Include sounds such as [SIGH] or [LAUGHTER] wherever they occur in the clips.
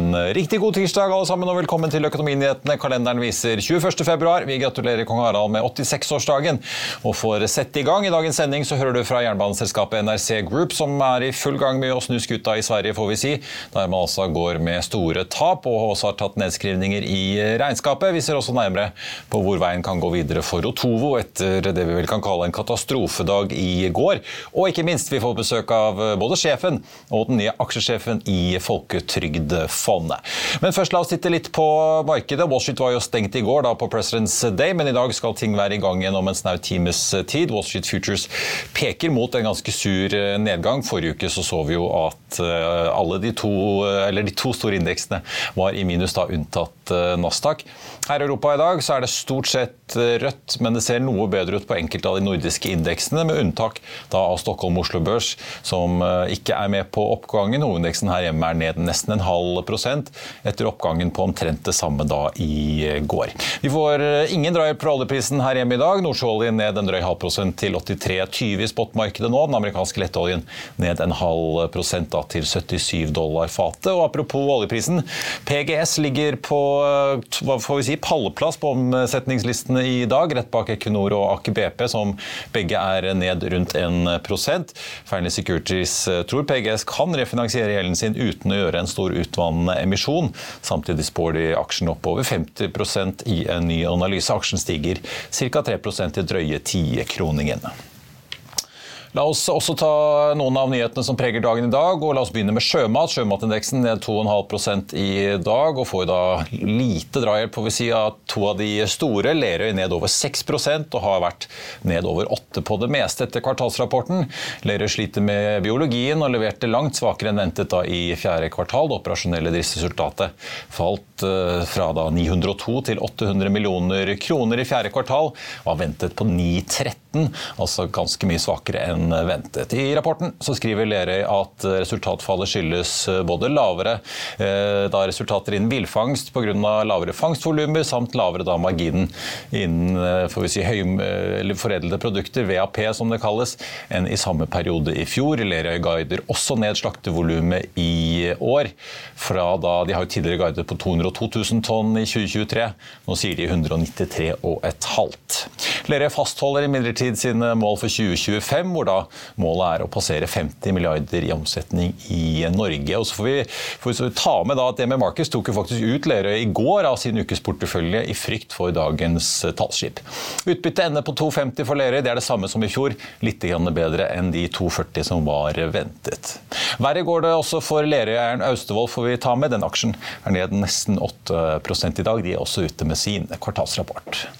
En riktig god tirsdag alle sammen, og velkommen til Økonominyhetene. Kalenderen viser 21. februar. Vi gratulerer kong Harald med 86-årsdagen. Og for å sette i gang i dagens sending, så hører du fra jernbaneselskapet NRC Group, som er i full gang med å snu skuta i Sverige, får vi si. Der man altså går med store tap, og også har tatt nedskrivninger i regnskapet. Vi ser også nærmere på hvor veien kan gå videre for Otovo etter det vi vel kan kalle en katastrofedag i går. Og ikke minst, vi får besøk av både sjefen og den nye aksjesjefen i Folketrygdfondet. Men først la oss titte litt på markedet. Wall Street var jo stengt i går da på President's Day, men i dag skal ting være i gang igjen om en snau times tid. Wall Street Futures peker mot en ganske sur nedgang. Forrige uke så, så vi jo at eh, alle de to, eller de to store indeksene var i minus, da unntatt eh, Nasdaq. Her i Europa i dag så er det stort sett eh, rødt, men det ser noe bedre ut på enkelte av de nordiske indeksene, med unntak da av Stockholm-Oslo Børs, som ikke er med på oppgangen. Hovedindeksen her hjemme er ned nesten en halv prosent etter oppgangen på omtrent det samme da i går. Vi får eh, ingen drahjelp fra oljeprisen her hjemme i dag. Nordsjøoljen ned en drøy halv prosent til 83,20 i spotmarkedet nå. Den amerikanske lettoljen ned en halv prosent da til 77 dollar fatet. Og apropos oljeprisen, PGS ligger på eh, hva får vi si, palleplass på omsetningslistene i dag, rett bak Equinor og Aker BP, som begge er ned rundt 1% Fearnley Securities eh, tror PGS kan refinansiere gjelden sin uten å gjøre en stor utvannende emisjon. Samtidig spår de aksjen opp over 50% i en ny analyse. Aksjen stiger ca. 3% til drøye 10-kroningen. La oss også ta noen av nyhetene som preger dagen i dag. og La oss begynne med sjømat. Sjømatindeksen ned 2,5% i dag og får da lite drahjelp får vi si, av to av de store. Lerøy ned over 6% og har vært ned over 8 på det meste etter kvartalsrapporten. Lerøy sliter med biologien og leverte langt svakere enn ventet da i fjerde kvartal. Det operasjonelle driftsresultatet falt eh, fra da 902 til 800 millioner kroner i fjerde kvartal. og Var ventet på 913, altså ganske mye svakere enn ventet. I rapporten så skriver Lerøy at resultatfallet skyldes både lavere eh, da resultater innen villfangst pga. lavere fangstvolumer, samt lavere da marginen innen eh, får vi si, høy, foredlede produkter, VAP som det kalles, enn i samme periode i fjor. Lerøy guider også ned slaktevolumet i år. Fra da, De har jo tidligere guidet på 202 000 tonn i 2023. Nå sier de 193,5. Lerøy fastholder imidlertid sine mål for 2025, hvor da målet er å passere 50 milliarder i omsetning i Norge. Og så får vi, får vi ta med at DME Markets tok jo faktisk ut Lerøy i går av sin ukesportefølje i frykt for dagens tallskip. Utbyttet ender på 2,50 for Lerøy. Det er det samme som i fjor. Litt bedre enn de 2,40 som var ventet. Verre går det også for Lerøy-eieren Austevoll, får vi ta med. Den aksjen er ned nesten 8% i dag. De er også ute med sin kvartalsrapport.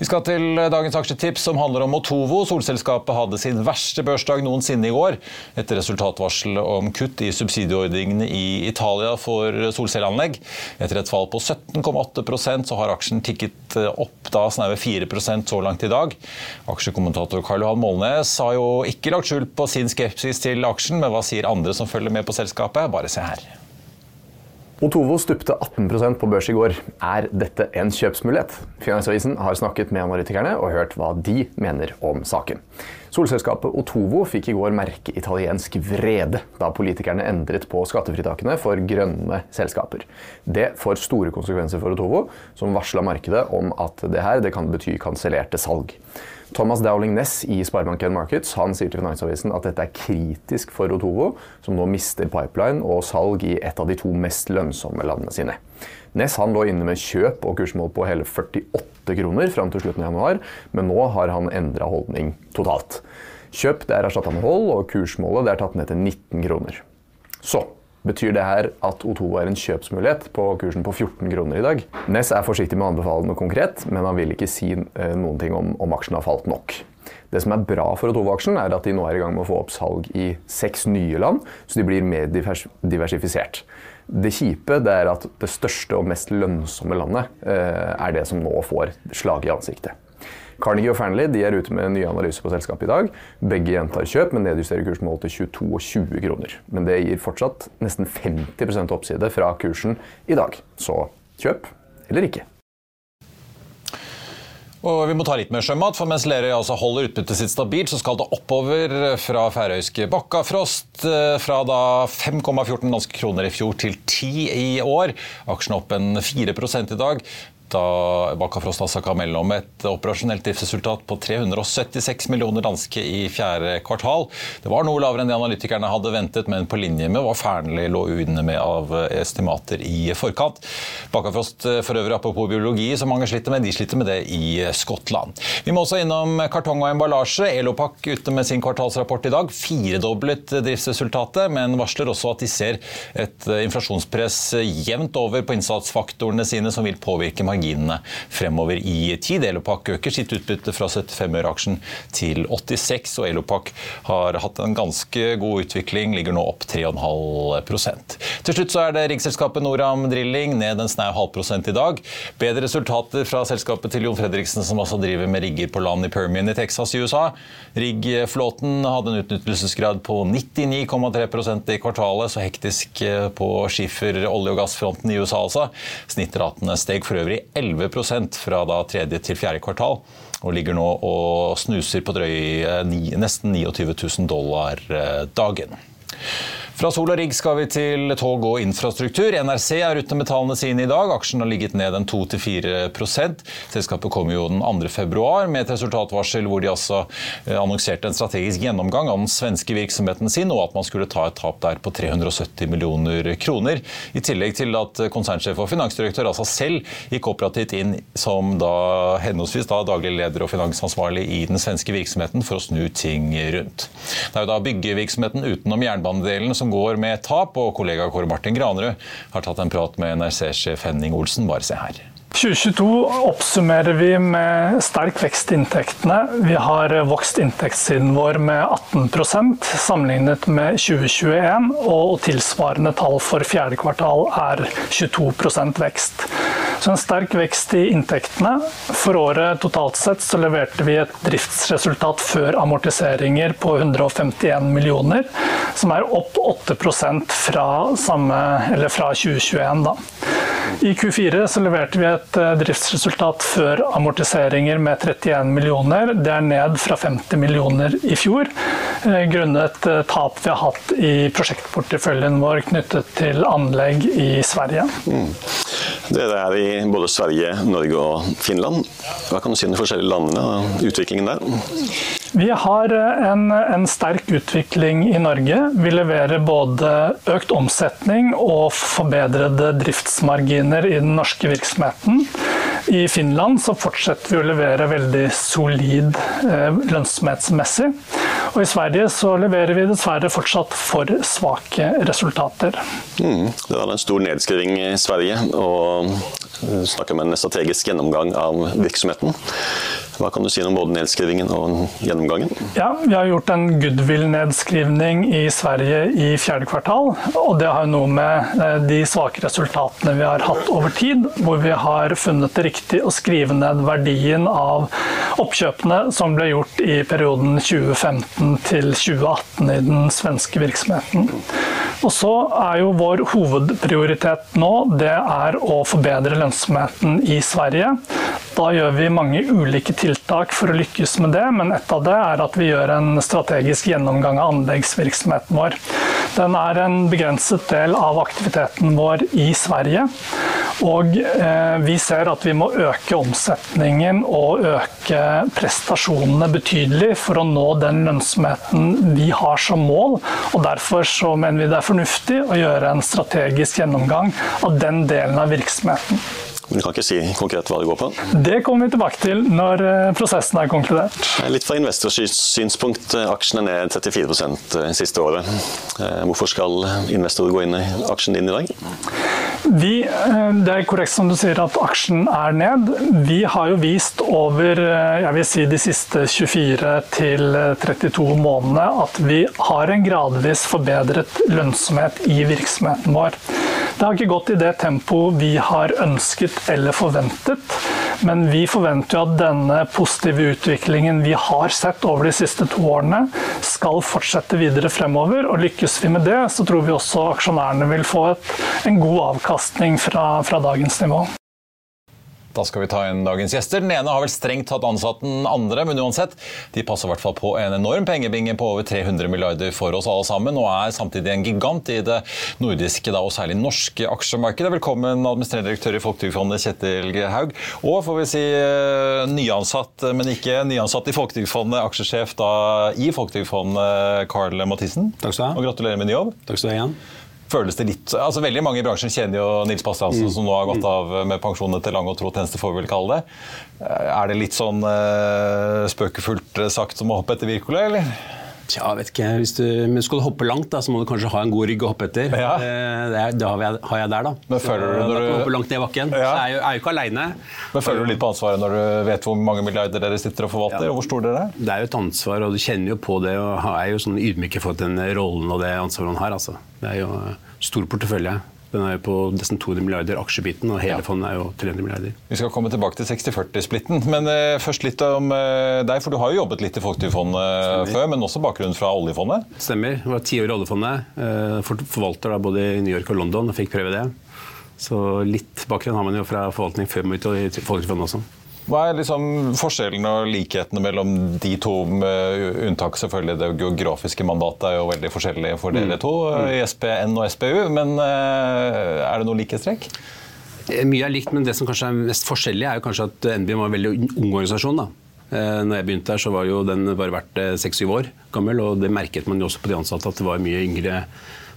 Vi skal til dagens aksjetips, som handler om Motovo. Solselskapet hadde sin verste børsdag noensinne i går, etter resultatvarsel om kutt i subsidieordningene i Italia for solcelleanlegg. Etter et fall på 17,8% så har aksjen tikket opp da snaue 4% så langt i dag. Aksjekommentator Karl Johan Målnes har jo ikke lagt skjul på sin skepsis til aksjen, men hva sier andre som følger med på selskapet? Bare se her. Otovo stupte 18% på børs i går. Er dette en kjøpsmulighet? Finansavisen har snakket med analytikerne og hørt hva de mener om saken. Solselskapet Otovo fikk i går merke italiensk vrede da politikerne endret på skattefritakene for grønne selskaper. Det får store konsekvenser for Otovo, som varsla markedet om at det her det kan bety kansellerte salg. Thomas Dowling Ness i Sparebank1 Markets han sier til Finansavisen at dette er kritisk for Otovo, som nå mister pipeline og salg i et av de to mest lønnsomme landene sine. Ness han lå inne med kjøp og kursmål på hele 48 kroner fram til slutten av januar, men nå har han endra holdning totalt. Kjøp det er erstatta med hold, og kursmålet det er tatt ned til 19 kroner. Så Betyr det her at O2 er en kjøpsmulighet på kursen på 14 kroner i dag? Ness er forsiktig med å anbefale noe konkret, men han vil ikke si eh, noen ting om, om aksjen har falt nok. Det som er bra for Otovo-aksjen, er at de nå er i gang med å få opp salg i seks nye land, så de blir mer diversifisert. Det kjipe det er at det største og mest lønnsomme landet eh, er det som nå får slag i ansiktet. Carnegie og Fearnley er ute med nye analyser på selskapet i dag. Begge gjentar kjøp, men nedjusterer kursmål til 22,20 kroner. Men det gir fortsatt nesten 50% oppside fra kursen i dag. Så kjøp eller ikke. Og vi må ta litt mer sjømat, for mens Lerøy altså holder utbyttet sitt stabilt, så skal det oppover fra færøyske Bakkafrost. Eh, fra da 5,14 danske kroner i fjor til 10 i år. Aksjen opp en 4 i dag da Bakkafrost snakka mellom et operasjonelt driftsresultat på 376 millioner danske i fjerde kvartal. Det var noe lavere enn det analytikerne hadde ventet, men på linje med hva Fearnley lå inne med av estimater i forkant. Bakkafrost for øvrig apropos biologi, som mange sliter med, de sliter med det i Skottland. Vi må også innom kartong og emballasje. Elopak ute med sin kvartalsrapport i dag. Firedoblet driftsresultatet, men varsler også at de ser et inflasjonspress jevnt over på innsatsfaktorene sine som vil påvirke marginene marginene fremover i tid. Elopak øker sitt utbytte fra 75 øre-aksjen til 86, og Elopak har hatt en ganske god utvikling, ligger nå opp 3,5 Til slutt så er det riggselskapet Noram Drilling ned en snau halv prosent i dag. Bedre resultater fra selskapet til Jon Fredriksen, som altså driver med rigger på land i Permian i Texas i USA. Riggflåten hadde en utnyttelsesgrad på 99,3% i kvartalet, så hektisk på skifer, olje- og gassfronten i USA altså. Snittratene steg for øvrig 11% fra da tredje til fjerde kvartal. Og ligger nå og snuser på drøy nesten 29 000 dollar eh, dagen. Fra Sol og Rigg skal vi til tog og infrastruktur. NRC er ute med tallene sine i dag. Aksjen har ligget ned en 2-4% Selskapet kom jo den 2. februar med et resultatvarsel hvor de altså eh, annonserte en strategisk gjennomgang av den svenske virksomheten sin, og at man skulle ta et tap der på 370 millioner kroner. I tillegg til at konsernsjef og finansdirektør altså selv gikk operativt inn som da henholdsvis da daglig leder og finansansvarlig i den svenske virksomheten for å snu ting rundt. Det er jo da byggevirksomheten utenom jernbanedelen som går med tap, og kollega Kåre Martin Granerud har tatt en prat med NRC-sjef Henning Olsen. Bare se her. 2022 oppsummerer vi med sterk vekst i inntektene. Vi har vokst inntektssiden vår med 18% sammenlignet med 2021, og tilsvarende tall for fjerde kvartal er 22% vekst. Så en sterk vekst i inntektene. For året totalt sett så leverte vi et driftsresultat før amortiseringer på 151 millioner, som er opp 8 fra, samme, fra 2021. Da. I Q4 så leverte vi et eh, driftsresultat før amortiseringer med 31 millioner. Det er ned fra 50 millioner i fjor, eh, grunnet eh, tap vi har hatt i prosjektporteføljen vår knyttet til anlegg i Sverige. Mm. Dere er i både Sverige, Norge og Finland. Hva kan du si om de forskjellige landene og utviklingen der? Vi har en, en, sterk utvikling i Norge. Vi leverer både økt omsetning og forbedrede driftsmarginer i den norske virksomheten. I Finland så fortsetter vi å levere veldig solid eh, lønnsomhetsmessig. Og i Sverige så leverer vi dessverre fortsatt for svake resultater. Mm, det var en stor nedskriving i Sverige, og snakker om en strategisk gjennomgang av virksomheten. Hva kan du si om både nedskrivingen og gjennomgangen? Ja, Vi har gjort en goodwill-nedskrivning i Sverige i fjerde kvartal. og Det har noe med eh, de svake resultatene vi har hatt over tid, hvor vi har funnet det riktig å skrive ned verdien av oppkjøpene som ble gjort i perioden 2015 til 2018 i den svenske virksomheten. Og så er jo vår hovedprioritet nå det er å forbedre lønnsomheten i Sverige. Da gjør vi mange ulike tiltak for å lykkes med det, men et av det er at vi gjør en strategisk gjennomgang av anleggsvirksomheten vår. Den er en begrenset del av aktiviteten vår i Sverige. Og eh, vi ser at vi må øke omsetningen og øke prestasjonene betydelig for å nå den lønnsomheten vi har som mål. Og derfor så mener vi det er fornuftig å gjøre en strategisk gjennomgang av den delen av virksomheten. Du kan ikke si konkret hva det går på? Det kommer vi tilbake til når eh, prosessen er konkludert. Litt fra investors synspunkt, Aksjene aksjen er ned 34 eh, siste året. Hvorfor skal investorer gå inn i aksjen din i dag? Vi, det er korrekt som du sier at aksjen er ned. Vi har jo vist over jeg vil si, de siste 24 til 32 månedene at vi har en gradvis forbedret lønnsomhet i virksomheten vår. Det har ikke gått i det tempoet vi har ønsket eller forventet. Men vi forventer jo at denne positive utviklingen vi har sett over de siste to årene, skal fortsette videre fremover. Og lykkes vi med det, så tror vi også aksjonærene vil få et, en god avkastning fra, fra dagens nivå. Da skal vi ta inn dagens gjester. Den ene har vel strengt tatt ansatt den andre, men uansett, de passer i hvert fall på en enorm pengebinge på over 300 milliarder for oss alle sammen, og er samtidig en gigant i det nordiske da, og særlig norske aksjemarkedet. Velkommen, administrerende direktør i Folketrygdfondet, Kjetil Haug. Og får vi si eh, nyansatt, men ikke nyansatt i Folketrygdfondet, aksjesjef da i Folketrygdfondet, Carl Mathisen. Takk skal du ha. Og gratulerer med ny jobb. Takk skal du ha igjen føles det litt altså Veldig mange i bransjen kjenner jo Nils Bastiansen, mm. som nå har gått av med pensjon etter lang og tro tjeneste, får vi vel kalle det. Er det litt sånn uh, spøkefullt sagt som å hoppe etter Wirkola, eller? Tja, vet ikke. Hvis du, men skal du hoppe langt, da, så må du kanskje ha en god rygg å hoppe etter. Ja. Eh, det, det har, jeg, har, jeg, der, da. Men føler du, når du... hoppe langt ned i bakken. Ja. Så jeg er jo, er jo ikke aleine. Men føler du litt på ansvaret når du vet hvor mange milliarder dere sitter og forvalter? Ja. og hvor store dere er? Det er jo et ansvar, og du kjenner jo på det. og er jo sånn ydmyk for den rollen og det ansvaret man har. altså. Det er jo stor portefølje. Den er jo på nesten 200 milliarder aksjebiten, og hele ja. fondet er jo 300 milliarder. Vi skal komme tilbake til 60-40-splitten, men uh, først litt om uh, deg. For du har jo jobbet litt i Folketrygdfondet før, men også bakgrunn fra oljefondet? Stemmer. Jeg var ti år i oljefondet. Uh, forvalter da både i New York og London og fikk prøve det. Så litt bakgrunn har man jo fra forvaltning før man gikk i Folketrygdfondet også. Hva er liksom forskjellen og likhetene mellom de to, med unntak selvfølgelig det geografiske mandatet er jo veldig forskjellig for dere mm. to, mm. i SPN og SPU, men eh, er det noe likhetstrekk? Eh, mye er likt, men det som kanskje er mest forskjellig, er jo kanskje at NBIM var en veldig ung organisasjon. da. Eh, når jeg begynte her, så var jo den bare vært seks-syv år gammel, og det merket man jo også på de ansatte, at det var mye yngre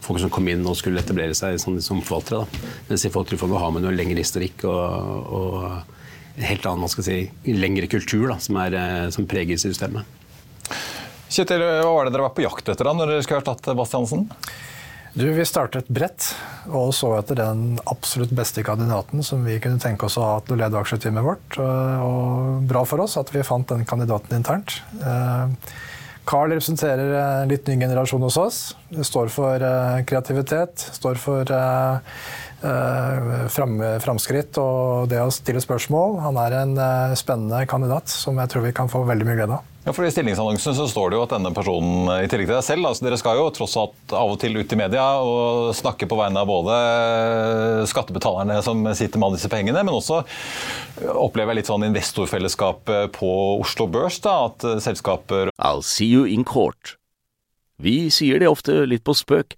folk som kom inn og skulle etablere seg som, som forvaltere. Da. Mens i Folketrygdfondet har man jo lengre historikk og, og en helt annen man skal si, lengre kultur da, som, er, eh, som preger systemet. Kjetil, hva var det dere var på jakt etter da når dere skulle erstatte Bastiansen? Du, Vi startet bredt og så etter den absolutt beste kandidaten som vi kunne tenke oss å ha til å lede aksjeteamet vårt. Og bra for oss at vi fant den kandidaten internt. Eh, Carl representerer en litt ny generasjon hos oss. Det står for eh, kreativitet, står for Eh, framskritt og det å stille spørsmål. Han er en eh, spennende kandidat som jeg tror vi kan få veldig mye glede av. Ja, for I stillingsannonsen så står det jo at denne personen, i tillegg til deg selv, altså dere skal jo tross alt av og til ut i media og snakke på vegne av både skattebetalerne som sitter med disse pengene, men også opplever litt sånn investorfellesskap på Oslo Børs. da, at selskaper I'll see you in court. Vi sier det ofte litt på spøk,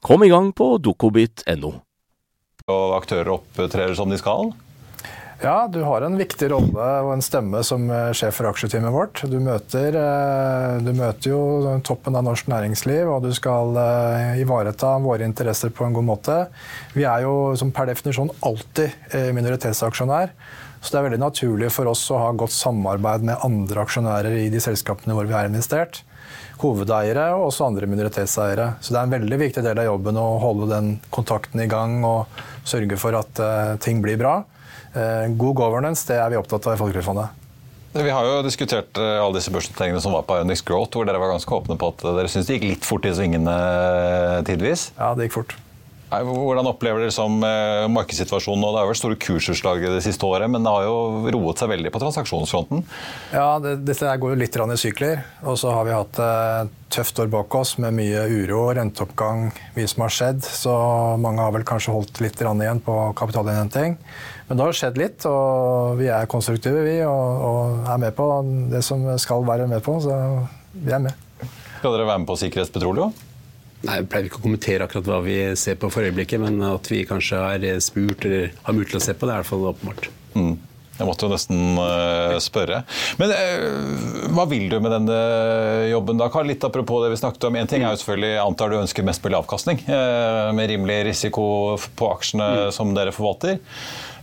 Kom i gang på dokobit.no. Og aktører opptrer som de skal? Ja, du har en viktig rolle og en stemme som eh, sjef for aksjeteamet vårt. Du møter, eh, du møter, jo toppen av norsk næringsliv, og du skal eh, ivareta våre interesser på en god måte. Vi er jo som per definisjon alltid minoritetsaksjonær. Så det er veldig naturlig for oss å ha godt samarbeid med andre aksjonærer i de selskapene hvor vi er investert hovedeiere og også andre minoritetseiere. Så det er en veldig viktig del av jobben å holde den kontakten i gang og sørge for at uh, ting blir bra. Uh, god governance det er vi opptatt av i Folketrygdfondet. Vi har jo diskutert uh, alle disse børsnoteringene som var på Ionix Growth, hvor dere var ganske åpne på at dere syntes det gikk litt fort i svingene tidvis. Ja, det gikk fort. Hvordan opplever dere som eh, markedssituasjonen nå? Det har vært store kursutslag det siste året, men det har jo roet seg veldig på transaksjonsfronten? Ja, det, dette går jo litt i sykler. Og så har vi hatt et tøft år bak oss med mye uro, renteoppgang, mye som har skjedd. Så mange har vel kanskje holdt litt igjen på kapitalinnhenting. Men det har skjedd litt, og vi er konstruktive, vi, og, og er med på det som skal være med på. Så vi er med. Skal dere være med på Sikkerhetspetroleum? Nei, Jeg pleier ikke å kommentere akkurat hva vi ser på for øyeblikket, men at vi kanskje har spurt eller har mulighet til å se på det, er i hvert fall åpenbart. Mm. Jeg måtte jo nesten uh, spørre. Men uh, hva vil du med denne jobben, da, Karl? Litt apropos det vi snakket om. En ting er jo selvfølgelig, antar du ønsker mest mulig avkastning, med rimelig risiko på aksjene mm. som dere forvalter.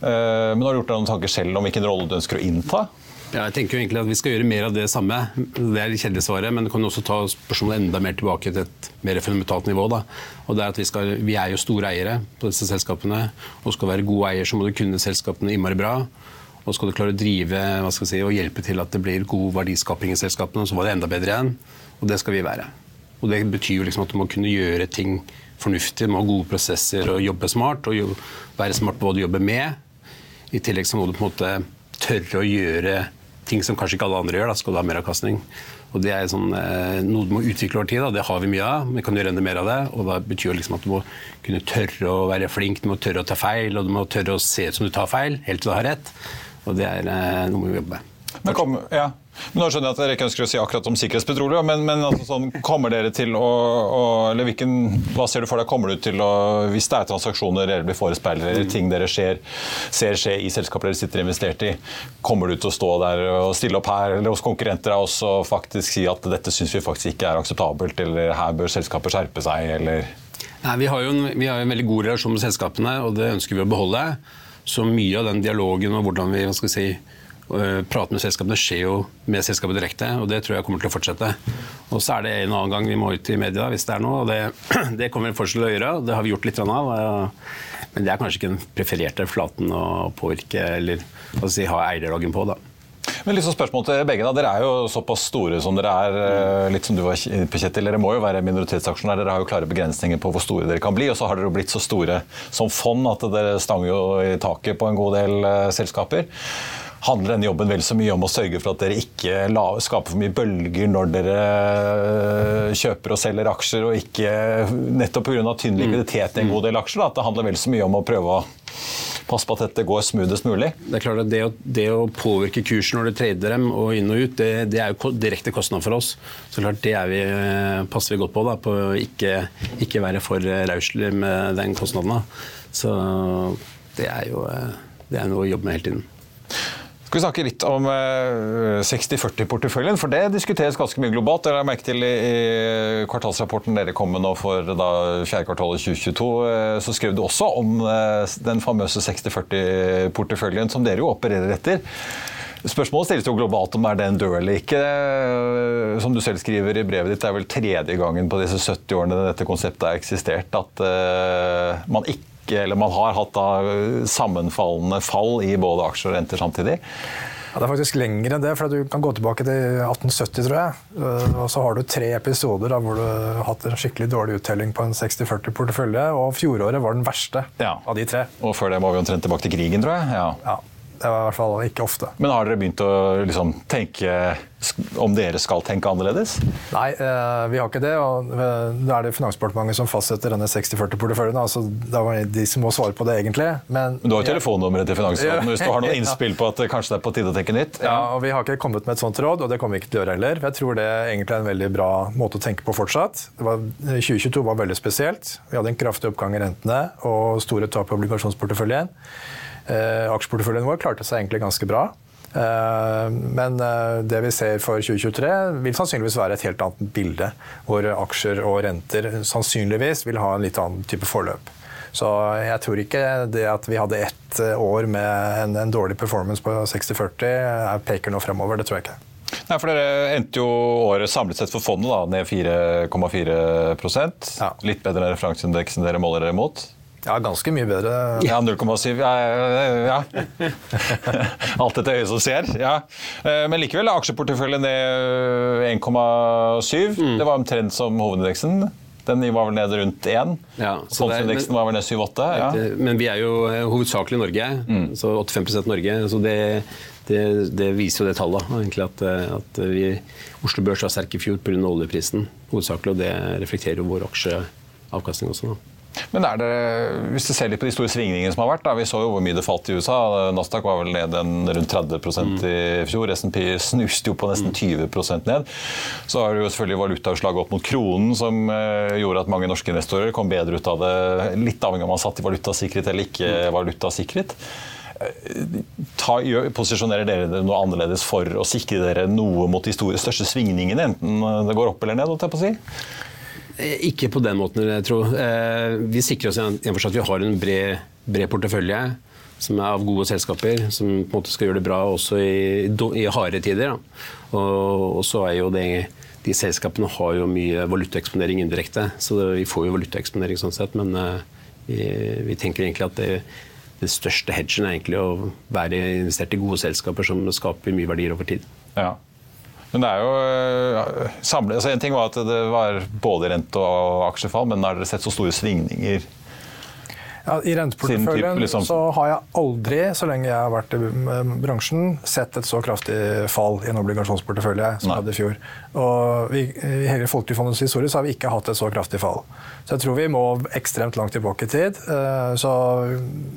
men har du gjort deg noen tanker selv om hvilken rolle du ønsker å innta? Ja, jeg tenker jo egentlig at Vi skal gjøre mer av det samme. Det er kjedelig svaret, men det kan også ta spørsmålet enda mer tilbake til et mer fundamentalt nivå. Da. Og det er at vi, skal, vi er jo store eiere på disse selskapene. og Skal være gode eier, så må du kunne selskapene innmari bra. Og skal du klare å drive si, og hjelpe til at det blir god verdiskaping i selskapene, så var det enda bedre igjen. Og det skal vi være. Og Det betyr jo liksom at du må kunne gjøre ting fornuftig, må ha gode prosesser og jobbe smart. Og være smart på hva du jobber med. I tillegg så må du på en måte tørre å gjøre ting som kanskje ikke alle andre gjør. Da skal du ha mer avkastning. Og Det er sånn, eh, noe du må utvikle over tid. Da. Det har vi mye av. Vi kan gjøre enda mer av det. og da betyr liksom at du må kunne tørre å være flink, du må tørre å ta feil, og du må tørre å se ut som du tar feil, helt til du har rett. Og Det er eh, noe vi må jobbe med. Men kom, ja. Men nå skjønner jeg at dere ikke ønsker å si akkurat om Sikkerhetspetroleum, men, men altså sånn, kommer dere til å, å eller hvilken, Hva ser du for deg? Kommer du til å, Hvis det er transaksjoner dere blir forespeilet, eller ting dere ser, ser skje i selskaper dere sitter investert i, kommer du til å stå der og stille opp her eller hos konkurrenter og faktisk si at dette syns vi faktisk ikke er akseptabelt, eller her bør selskapet skjerpe seg, eller Nei, vi har jo en, vi har en veldig god relasjon med selskapene, og det ønsker vi å beholde. Så mye av den dialogen og hvordan vi hva skal si, Eh, Praten med selskapene skjer jo med selskapet direkte, og det tror jeg kommer til å fortsette. Og så er det en annen gang vi må ut i media hvis det er noe, og det, [CLEARS THROAT] det kommer vi fortsatt til å gjøre. og Det har vi gjort litt av. Men det er kanskje ikke den prefererte flaten å påvirke eller si, ha eierdialogen på. da. Men liksom spørsmål til begge da. Dere er jo såpass store som dere er. Eh, litt som du var på Kjetil. Dere må jo være minoritetsaksjonærer. Dere har jo klare begrensninger på hvor store dere kan bli. Og så har dere blitt så store som fond at dere stanger jo i taket på en god del uh, selskaper handler denne jobben vel så mye om å sørge for at dere ikke skaper for mye bølger når dere øh, kjøper og selger aksjer, og ikke nettopp pga. tynn mm. likviditet i en god del aksjer. Da, at det handler vel så mye om å prøve å passe på at dette går smoothest mulig. Det er klart at det å, det å påvirke kursen når du trader dem og inn og ut, det, det er jo direkte kostnad for oss. Så klart Det vi, øh, passer vi godt på. Da, på å ikke, ikke være for rauslig med den kostnaden. Så det er jo det er noe å jobbe med hele tiden. Skal vi snakke litt om 60-40-porteføljen, for det diskuteres ganske mye globalt. Det har jeg merket til i kvartalsrapporten dere kom med nå for da fjerde kvartalet 2022, eh, så skrev du også om eh, den famøse 60-40-porteføljen som dere jo opererer etter. Spørsmålet stilles jo globalt om er den død eller ikke. Eh, som du selv skriver i brevet ditt, det er vel tredje gangen på disse 70 årene dette konseptet har eksistert at man ikke, eller man har hatt da sammenfallende fall i både aksjer og renter samtidig. Ja, det er faktisk lenger enn det, for du kan gå tilbake til 1870, tror jeg. Eh, og så har du tre episoder da, hvor du har hatt en skikkelig dårlig uttelling på en 60-40-portefølje, og fjoråret var den verste ja. av de tre. Og før det var vi omtrent tilbake til krigen, tror jeg. Ja. ja. Det var i hvert fall ikke ofte. Men har dere begynt å liksom, tenke om dere skal tenke annerledes? Nei, eh, vi har ikke det. og Det er det Finansdepartementet som fastsetter denne 60-40-porteføljen. Altså, det er de som må svare på det, egentlig. Men, Men du har jo telefonnummeret til Finansdepartementet hvis du har noen [LAUGHS] innspill på at det kanskje det er på tide å tenke nytt? Ja. ja. og Vi har ikke kommet med et sånt råd, og det kommer vi ikke til å gjøre heller. Jeg tror det egentlig er en veldig bra måte å tenke på fortsatt. Var, 2022 var veldig spesielt. Vi hadde en kraftig oppgang i rentene og store tap i obligasjonsporteføljen. Eh, aksjeporteføljen vår klarte seg egentlig ganske bra. Eh, men eh, det vi ser for 2023 vil sannsynligvis være et helt annet bilde. Hvor aksjer og renter sannsynligvis vil ha en litt annen type forløp. Så jeg tror ikke det at vi hadde ett år med en, en dårlig performance på 60-40 peker nå fremover. Det tror jeg ikke. Nei, for Dere endte jo året samlet sett for fondet da, ned 4,4 ja. Litt bedre enn referanseindeksen dere måler dere mot. Ja, ganske mye bedre. Ja, 0,7. Ja, ja. [LAUGHS] Alt etter øyet som ser. Ja. Eh, men likevel er aksjeporteføljen ned 1,7. Mm. Det var omtrent som hovedindeksen. Den var vel nede rundt 1. Ja, Fondsindeksen var vel nede 7-8. Ja. Men vi er jo eh, hovedsakelig Norge, Mm. så 85% Norge. Så det, det, det viser jo det tallet. egentlig At, eh, at vi, Oslo Børs var sterk i fjor pga. oljeprisen, hovedsakelig. Og det reflekterer jo vår aksjeavkastning også. da. Men er det, hvis du ser litt på de store svingningene som har vært, da, vi så jo hvor mye det falt i USA. Nasdaq var vel ned en rundt 30% i fjor. S&P snuste jo på nesten 20% ned. Så har du jo selvfølgelig valutautslaget opp mot kronen, som eh, gjorde at mange norske investorer kom bedre ut av det. Litt avhengig av om man satt i valutasikret eller ikke valutasikret. Eh, Ta, posisjonerer dere dere noe annerledes for å sikre dere noe mot de store, største svingningene, enten det går opp eller ned? holdt jeg på å si? Eh, Ikke på den måten, jeg tror. jeg. Vi sikrer oss igjen for at vi har en bred, bred portefølje som er av gode selskaper, som på en måte skal gjøre det bra også i, i harde tider. Og, og så er jo det de selskapene har jo mye valutaeksponering indirekte, så det, vi får jo valutaeksponering sånn sett. Men eh, vi, vi tenker egentlig at det, den største hedgen er egentlig å være investert i gode selskaper som skaper mye verdier over tid. Ja. Men det er jo øh, samlet, altså En ting var at det var både rente- og aksjefall, men har dere sett så store svingninger? Ja, I renteporteføljen liksom- så har jeg aldri, så lenge jeg har vært i eh, bransjen, sett et så kraftig fall i en obligasjonsportefølje som Nei. jeg hadde i fjor. Og vi, I hele Folketrygdfondets historie så har vi ikke hatt et så kraftig fall. Så jeg tror vi må ekstremt langt tilbake i tid. Eh, Så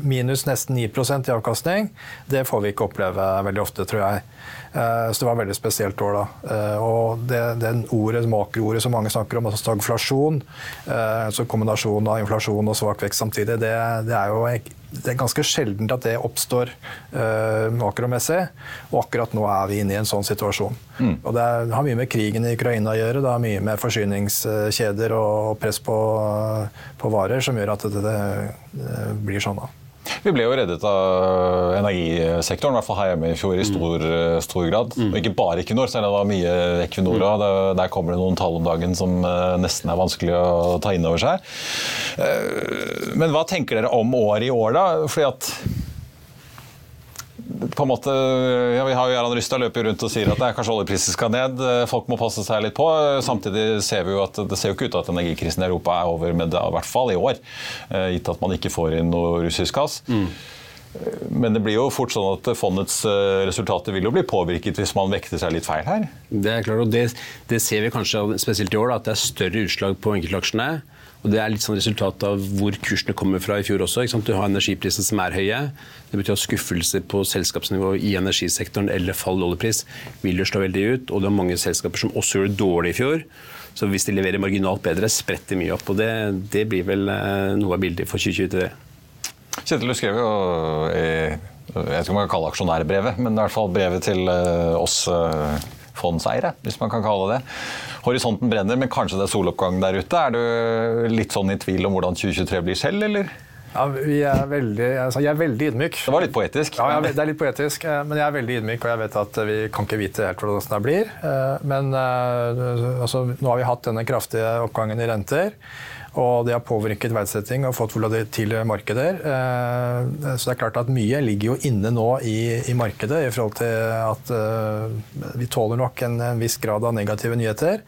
minus nesten 9% i avkastning, det får vi ikke oppleve veldig ofte, tror jeg. Eh, Så det var et veldig spesielt år da. Eh, Og det, det ordet, makroordet som mange snakker om, altså stagflasjon, altså kombinasjonen av inflasjon og svak vekst samtidig, det, det er jo det er ganske sjeldent at det oppstår uh, makromessig. Og akkurat nå er vi inne i en sånn situasjon. Og det har mye med krigen i Ukraina å gjøre. Det har mye med forsyningskjeder og press på, på varer som gjør at det, det, det blir sånn. da. Vi ble jo reddet av energisektoren, i hvert fall her hjemme i fjor, i stor, stor grad. Og ikke bare Equinor, selv om det var mye Equinor òg. Der kommer det noen tall om dagen som eh, nesten er vanskelig å ta inn over seg. Eh, Men hva tenker dere om året i år, da? Fordi at på en måte, ja, Vi har jo Gerhard Rystad løper rundt og sier at det er kanskje oljeprisen skal ned. Folk må passe seg litt på. Samtidig ser vi jo at det ser jo ikke ut til at energikrisen i Europa er over med det, i hvert fall i år. eh, Gitt at man ikke får inn noe russisk gass. Men det blir jo fort sånn at fondets eh, resultater vil jo bli påvirket hvis man vekter seg litt feil her. Det er klart, og det, det ser vi kanskje spesielt i år, da, at det er større utslag på enkeltaksjene. Og Det er litt sånn resultat av hvor kursene kommer fra i fjor også. Du har energiprisene som er høye. Det betyr at skuffelser på selskapsnivå i energisektoren eller fall i oljepris vil jo slå veldig ut. Og det er mange selskaper som også gjorde det dårlig i fjor. Så hvis de leverer marginalt bedre, spretter mye opp. Og det, det blir vel eh, noe av bildet for 2023. Kjetil, du skrev jo i jeg vet ikke om man kan kalle aksjonærbrevet, men i hvert fall brevet til eh, oss eh, fondseiere, hvis man kan kalle det. Horisonten brenner, men kanskje det er soloppgang der ute. Er du litt sånn i tvil om hvordan 2023 blir selv, eller? Ja, vi er veldig, altså jeg er veldig ydmyk. Det var litt poetisk. Ja, jeg, det er litt poetisk, eh, men jeg er veldig ydmyk, og jeg vet at vi kan ikke vite helt hvordan det blir. Eh, Men eh, altså, nå har vi hatt denne kraftige oppgangen i renter. Og det har påvirket verdsetting og fått volatile markeder. Eh, Så det er klart at mye ligger jo inne nå i, i markedet i forhold til at eh, vi tåler nok en, en viss grad av negative nyheter.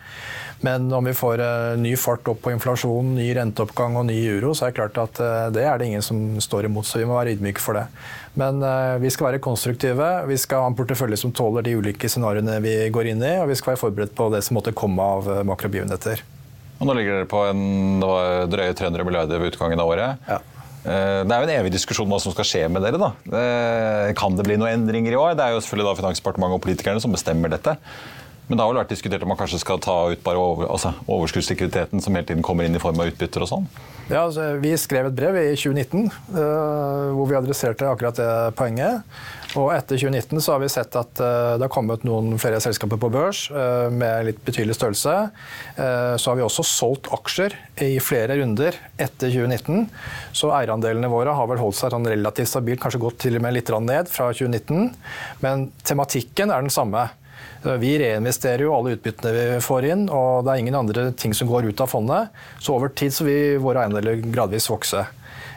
Men om vi får eh, ny fart opp på inflasjon, ny renteoppgang og ny euro, så er det klart at det er det ingen som står imot, så vi må være ydmyke for det. Men vi skal være konstruktive, vi skal ha en portefølje som tåler de ulike scenarioene vi går inn i, og vi skal være forberedt på det som måtte komme av makrobegivenheter. Og nå ligger dere på en det var drøye 300 milliarder ved utgangen av året. Ja. Eh, Det er jo en evig diskusjon om hva som skal skje med dere. da. Eh, Kan det bli noen endringer i år? Det er jo selvfølgelig da Finansdepartementet og politikerne som bestemmer dette. Men det har vel vært diskutert om man kanskje skal ta ut bare over, altså overskuddslikviditeten som hele tiden kommer inn i form av utbytter og sånn? Ja, altså, vi skrev et brev i 2019 uh, hvor vi adresserte akkurat det poenget. Og etter 2019 så har vi sett at uh, det har kommet noen flere selskaper på børs uh, med litt betydelig størrelse. Eh, så har vi også solgt aksjer i flere runder etter 2019. Så eierandelene våre har vel holdt seg sånn relativt stabilt, kanskje gått til og med litt ned fra 2019. Men tematikken er den samme. Vi reinvesterer jo alle utbyttene vi får inn, og det er ingen andre ting som går ut av fondet. Så over tid så vil våre eiendeler gradvis vokse.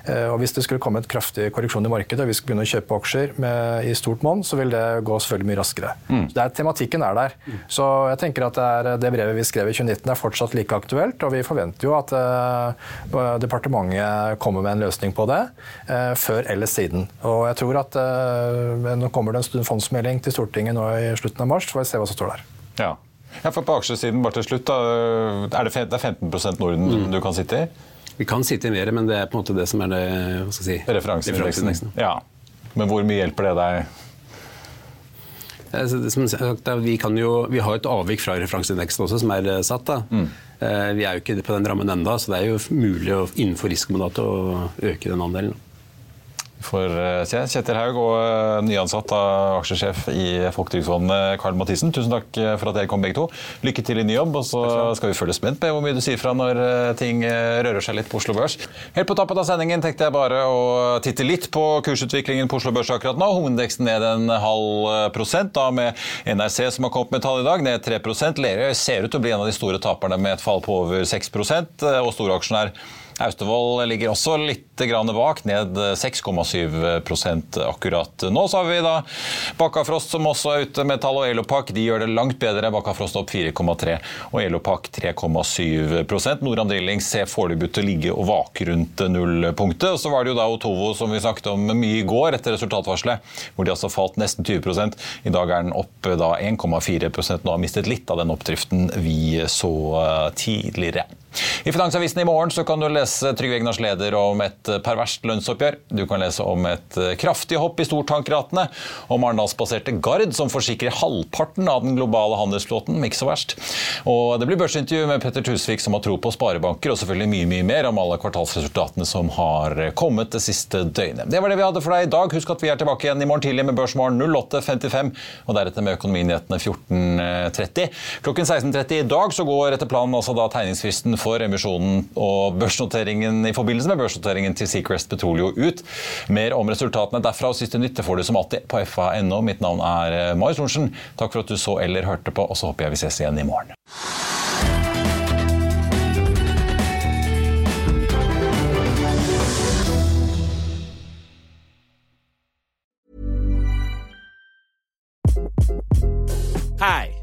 Eh, og Hvis det skulle komme et kraftig korreksjon i markedet, og vi skulle begynne å kjøpe aksjer med, i stort monn, så vil det gå selvfølgelig mye raskere. Mm. Er, Tematikken er der. Så jeg tenker at det, er, det, brevet vi skrev i 2019 er fortsatt like aktuelt, og vi forventer jo at uh, departementet kommer med en løsning på det uh, før eller siden. Og jeg tror at uh, Nå kommer det en fondsmelding til Stortinget nå i slutten av mars, så får vi se hva som står der. Ja. Ja, for På aksjesiden, bare til slutt, da, er det, det er 15% Norden mm. du kan sitte i? Vi kan sitte i mer, men det er på en måte det som er det, hva skal jeg si, referanseindeksen. Ja. Men hvor mye hjelper det deg? Som sagt, vi, jo, vi har et avvik fra referanseindeksen også, som er eh, satt. Mm. Eh, vi er jo ikke på den rammen enda, så det er jo mulig å, innenfor risikomandatet å øke den andelen for eh, Kjetil Haug og eh, nyansatt av aksjesjef i Folketrygdfondet, Karl Mathisen. Tusen takk eh, for at dere kom begge to. Lykke til i ny jobb, og så skal vi følge spent med hvor mye du sier fra når ting rører seg litt på Oslo Børs. Helt på tappet av sendingen tenkte jeg bare å titte litt på kursutviklingen på Oslo Børs akkurat nå. Hovedindeksen ned en halv prosent, da med NRC som har kommet med tall i dag, ned 3 Lerøy ser ut til å bli en av de store taperne med et fall på over 6% og storaksjonær Austevoll ligger også litt bak, ned 6,7% akkurat nå. Så har vi da Bakkafrost som også er ute med tall, og Elopak de gjør det langt bedre. Bakkafrost opp 4,3 og Elopak 3,7 Noram Drilling ser foreløpig ut til å ligge og vake rundt nullpunktet. Så var det jo da Otovo som vi snakket om mye i går etter resultatvarselet, hvor de altså falt nesten 20 I dag er den opp 1,4% Nå har mistet litt av den oppdriften vi så tidligere. I Finansavisen i morgen så kan du lese Trygve Egnars leder om et perverst lønnsoppgjør. Du kan lese om et kraftig hopp i stortankratene, om Arendalsbaserte Gard som forsikrer halvparten av den globale handelsflåten. Ikke så verst. Og det blir børsintervju med Petter Tusvik som har tro på sparebanker, og selvfølgelig mye mye mer om alle kvartalsresultatene som har kommet det siste døgnet. Det var det vi hadde for deg i dag. Husk at vi er tilbake igjen i morgen tidlig med Børsmorgen 08.55, og deretter med Økonominyhetene 14.30. Klokken 16.30 i dag så går etter planen altså da tegningsfristen for emisjonen og børsnoteringen i forbindelse med børsnoteringen til Seacrest Petroleo ut. Mer om resultatene derfra og siste nytte får du som alltid på fa.no. Mitt navn er eh, Marius Thorensen. Takk for at du så eller hørte på, og så håper jeg vi ses igjen i morgen. Hi,